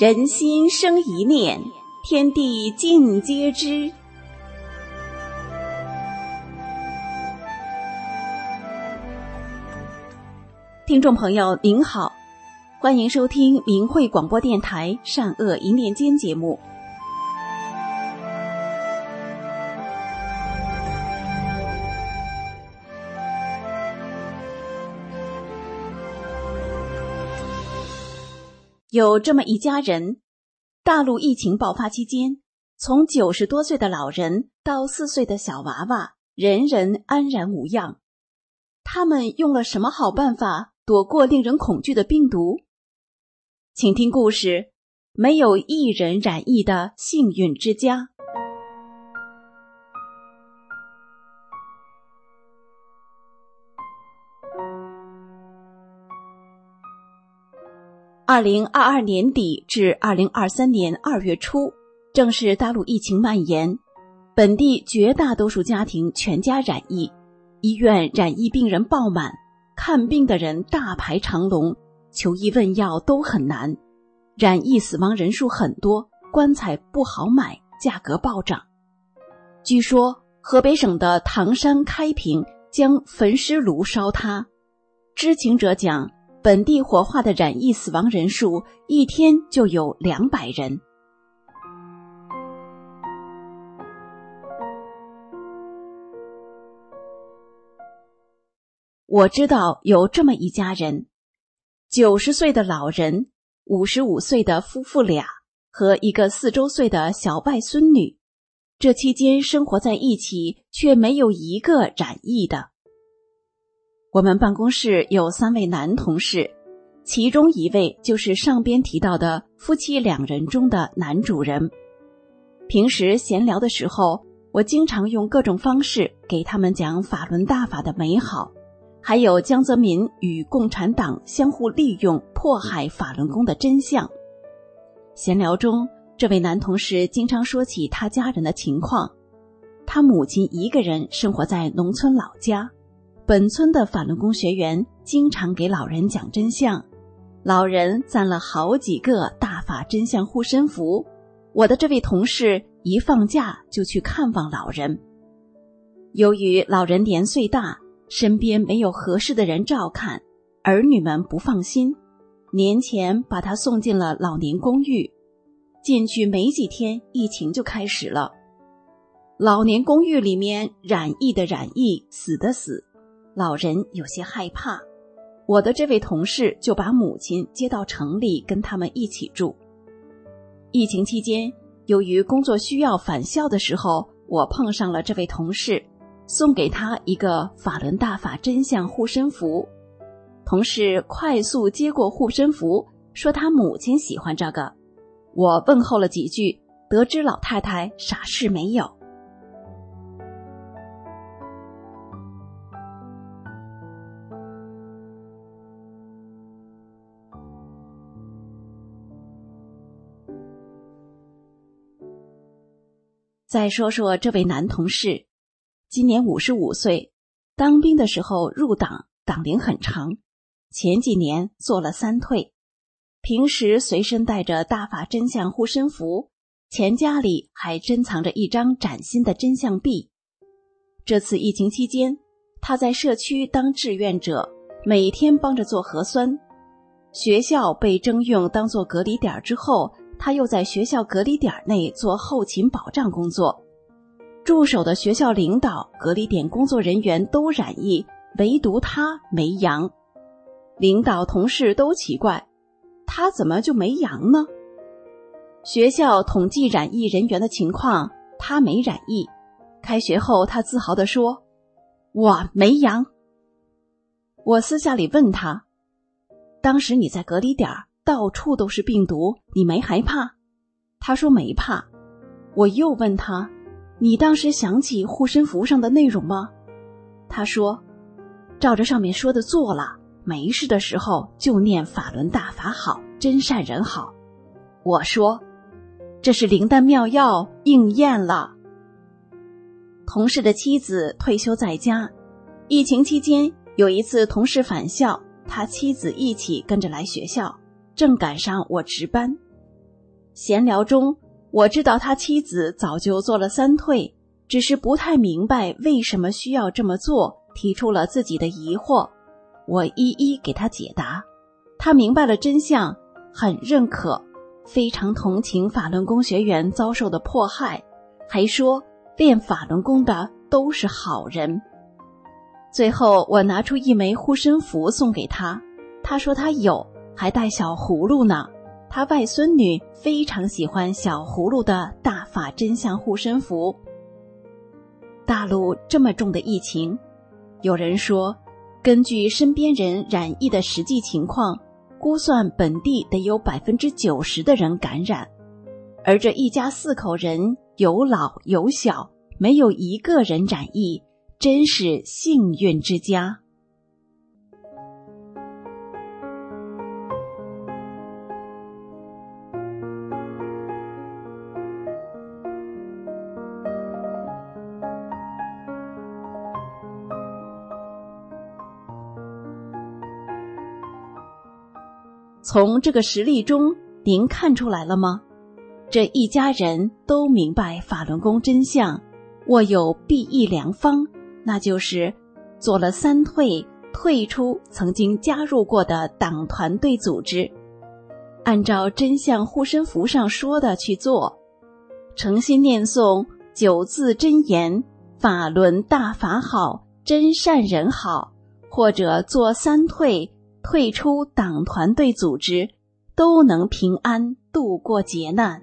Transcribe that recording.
人心生一念，天地尽皆知。听众朋友您好，欢迎收听明慧广播电台《善恶一念间》节目。有这么一家人，大陆疫情爆发期间，从九十多岁的老人到四岁的小娃娃，人人安然无恙。他们用了什么好办法躲过令人恐惧的病毒？请听故事：没有一人染疫的幸运之家。二零二二年底至二零二三年二月初，正是大陆疫情蔓延，本地绝大多数家庭全家染疫，医院染疫病人爆满，看病的人大排长龙，求医问药都很难，染疫死亡人数很多，棺材不好买，价格暴涨。据说河北省的唐山开平将焚尸炉烧塌，知情者讲。本地火化的染疫死亡人数一天就有两百人。我知道有这么一家人：九十岁的老人、五十五岁的夫妇俩和一个四周岁的小外孙女，这期间生活在一起，却没有一个染疫的。我们办公室有三位男同事，其中一位就是上边提到的夫妻两人中的男主人。平时闲聊的时候，我经常用各种方式给他们讲法轮大法的美好，还有江泽民与共产党相互利用迫害法轮功的真相。闲聊中，这位男同事经常说起他家人的情况，他母亲一个人生活在农村老家。本村的法轮功学员经常给老人讲真相，老人攒了好几个大法真相护身符。我的这位同事一放假就去看望老人。由于老人年岁大，身边没有合适的人照看，儿女们不放心，年前把他送进了老年公寓。进去没几天，疫情就开始了。老年公寓里面染疫的染疫，死的死。老人有些害怕，我的这位同事就把母亲接到城里跟他们一起住。疫情期间，由于工作需要返校的时候，我碰上了这位同事，送给他一个法轮大法真相护身符。同事快速接过护身符，说他母亲喜欢这个。我问候了几句，得知老太太啥事没有。再说说这位男同事，今年五十五岁，当兵的时候入党，党龄很长。前几年做了三退，平时随身带着大法真相护身符，钱夹里还珍藏着一张崭新的真相币。这次疫情期间，他在社区当志愿者，每天帮着做核酸。学校被征用当做隔离点之后。他又在学校隔离点内做后勤保障工作，驻守的学校领导、隔离点工作人员都染疫，唯独他没阳。领导同事都奇怪，他怎么就没阳呢？学校统计染疫人员的情况，他没染疫。开学后，他自豪地说：“我没阳。”我私下里问他：“当时你在隔离点到处都是病毒，你没害怕？他说没怕。我又问他：“你当时想起护身符上的内容吗？”他说：“照着上面说的做了。没事的时候就念法轮大法好，真善人好。”我说：“这是灵丹妙药应验了。”同事的妻子退休在家，疫情期间有一次同事返校，他妻子一起跟着来学校。正赶上我值班，闲聊中，我知道他妻子早就做了三退，只是不太明白为什么需要这么做，提出了自己的疑惑。我一一给他解答，他明白了真相，很认可，非常同情法轮功学员遭受的迫害，还说练法轮功的都是好人。最后，我拿出一枚护身符送给他，他说他有，还带小葫芦呢。他外孙女非常喜欢小葫芦的大法真相护身符。大陆这么重的疫情，有人说。根据身边人染疫的实际情况，估算本地得有百分之九十的人感染，而这一家四口人有老有小，没有一个人染疫，真是幸运之家。从这个实例中，您看出来了吗？这一家人都明白法轮功真相，握有避疫良方，那就是做了三退，退出曾经加入过的党团队组织，按照真相护身符上说的去做，诚心念诵九字真言：“法轮大法好，真善人好”，或者做三退。退出党团队组织，都能平安度过劫难。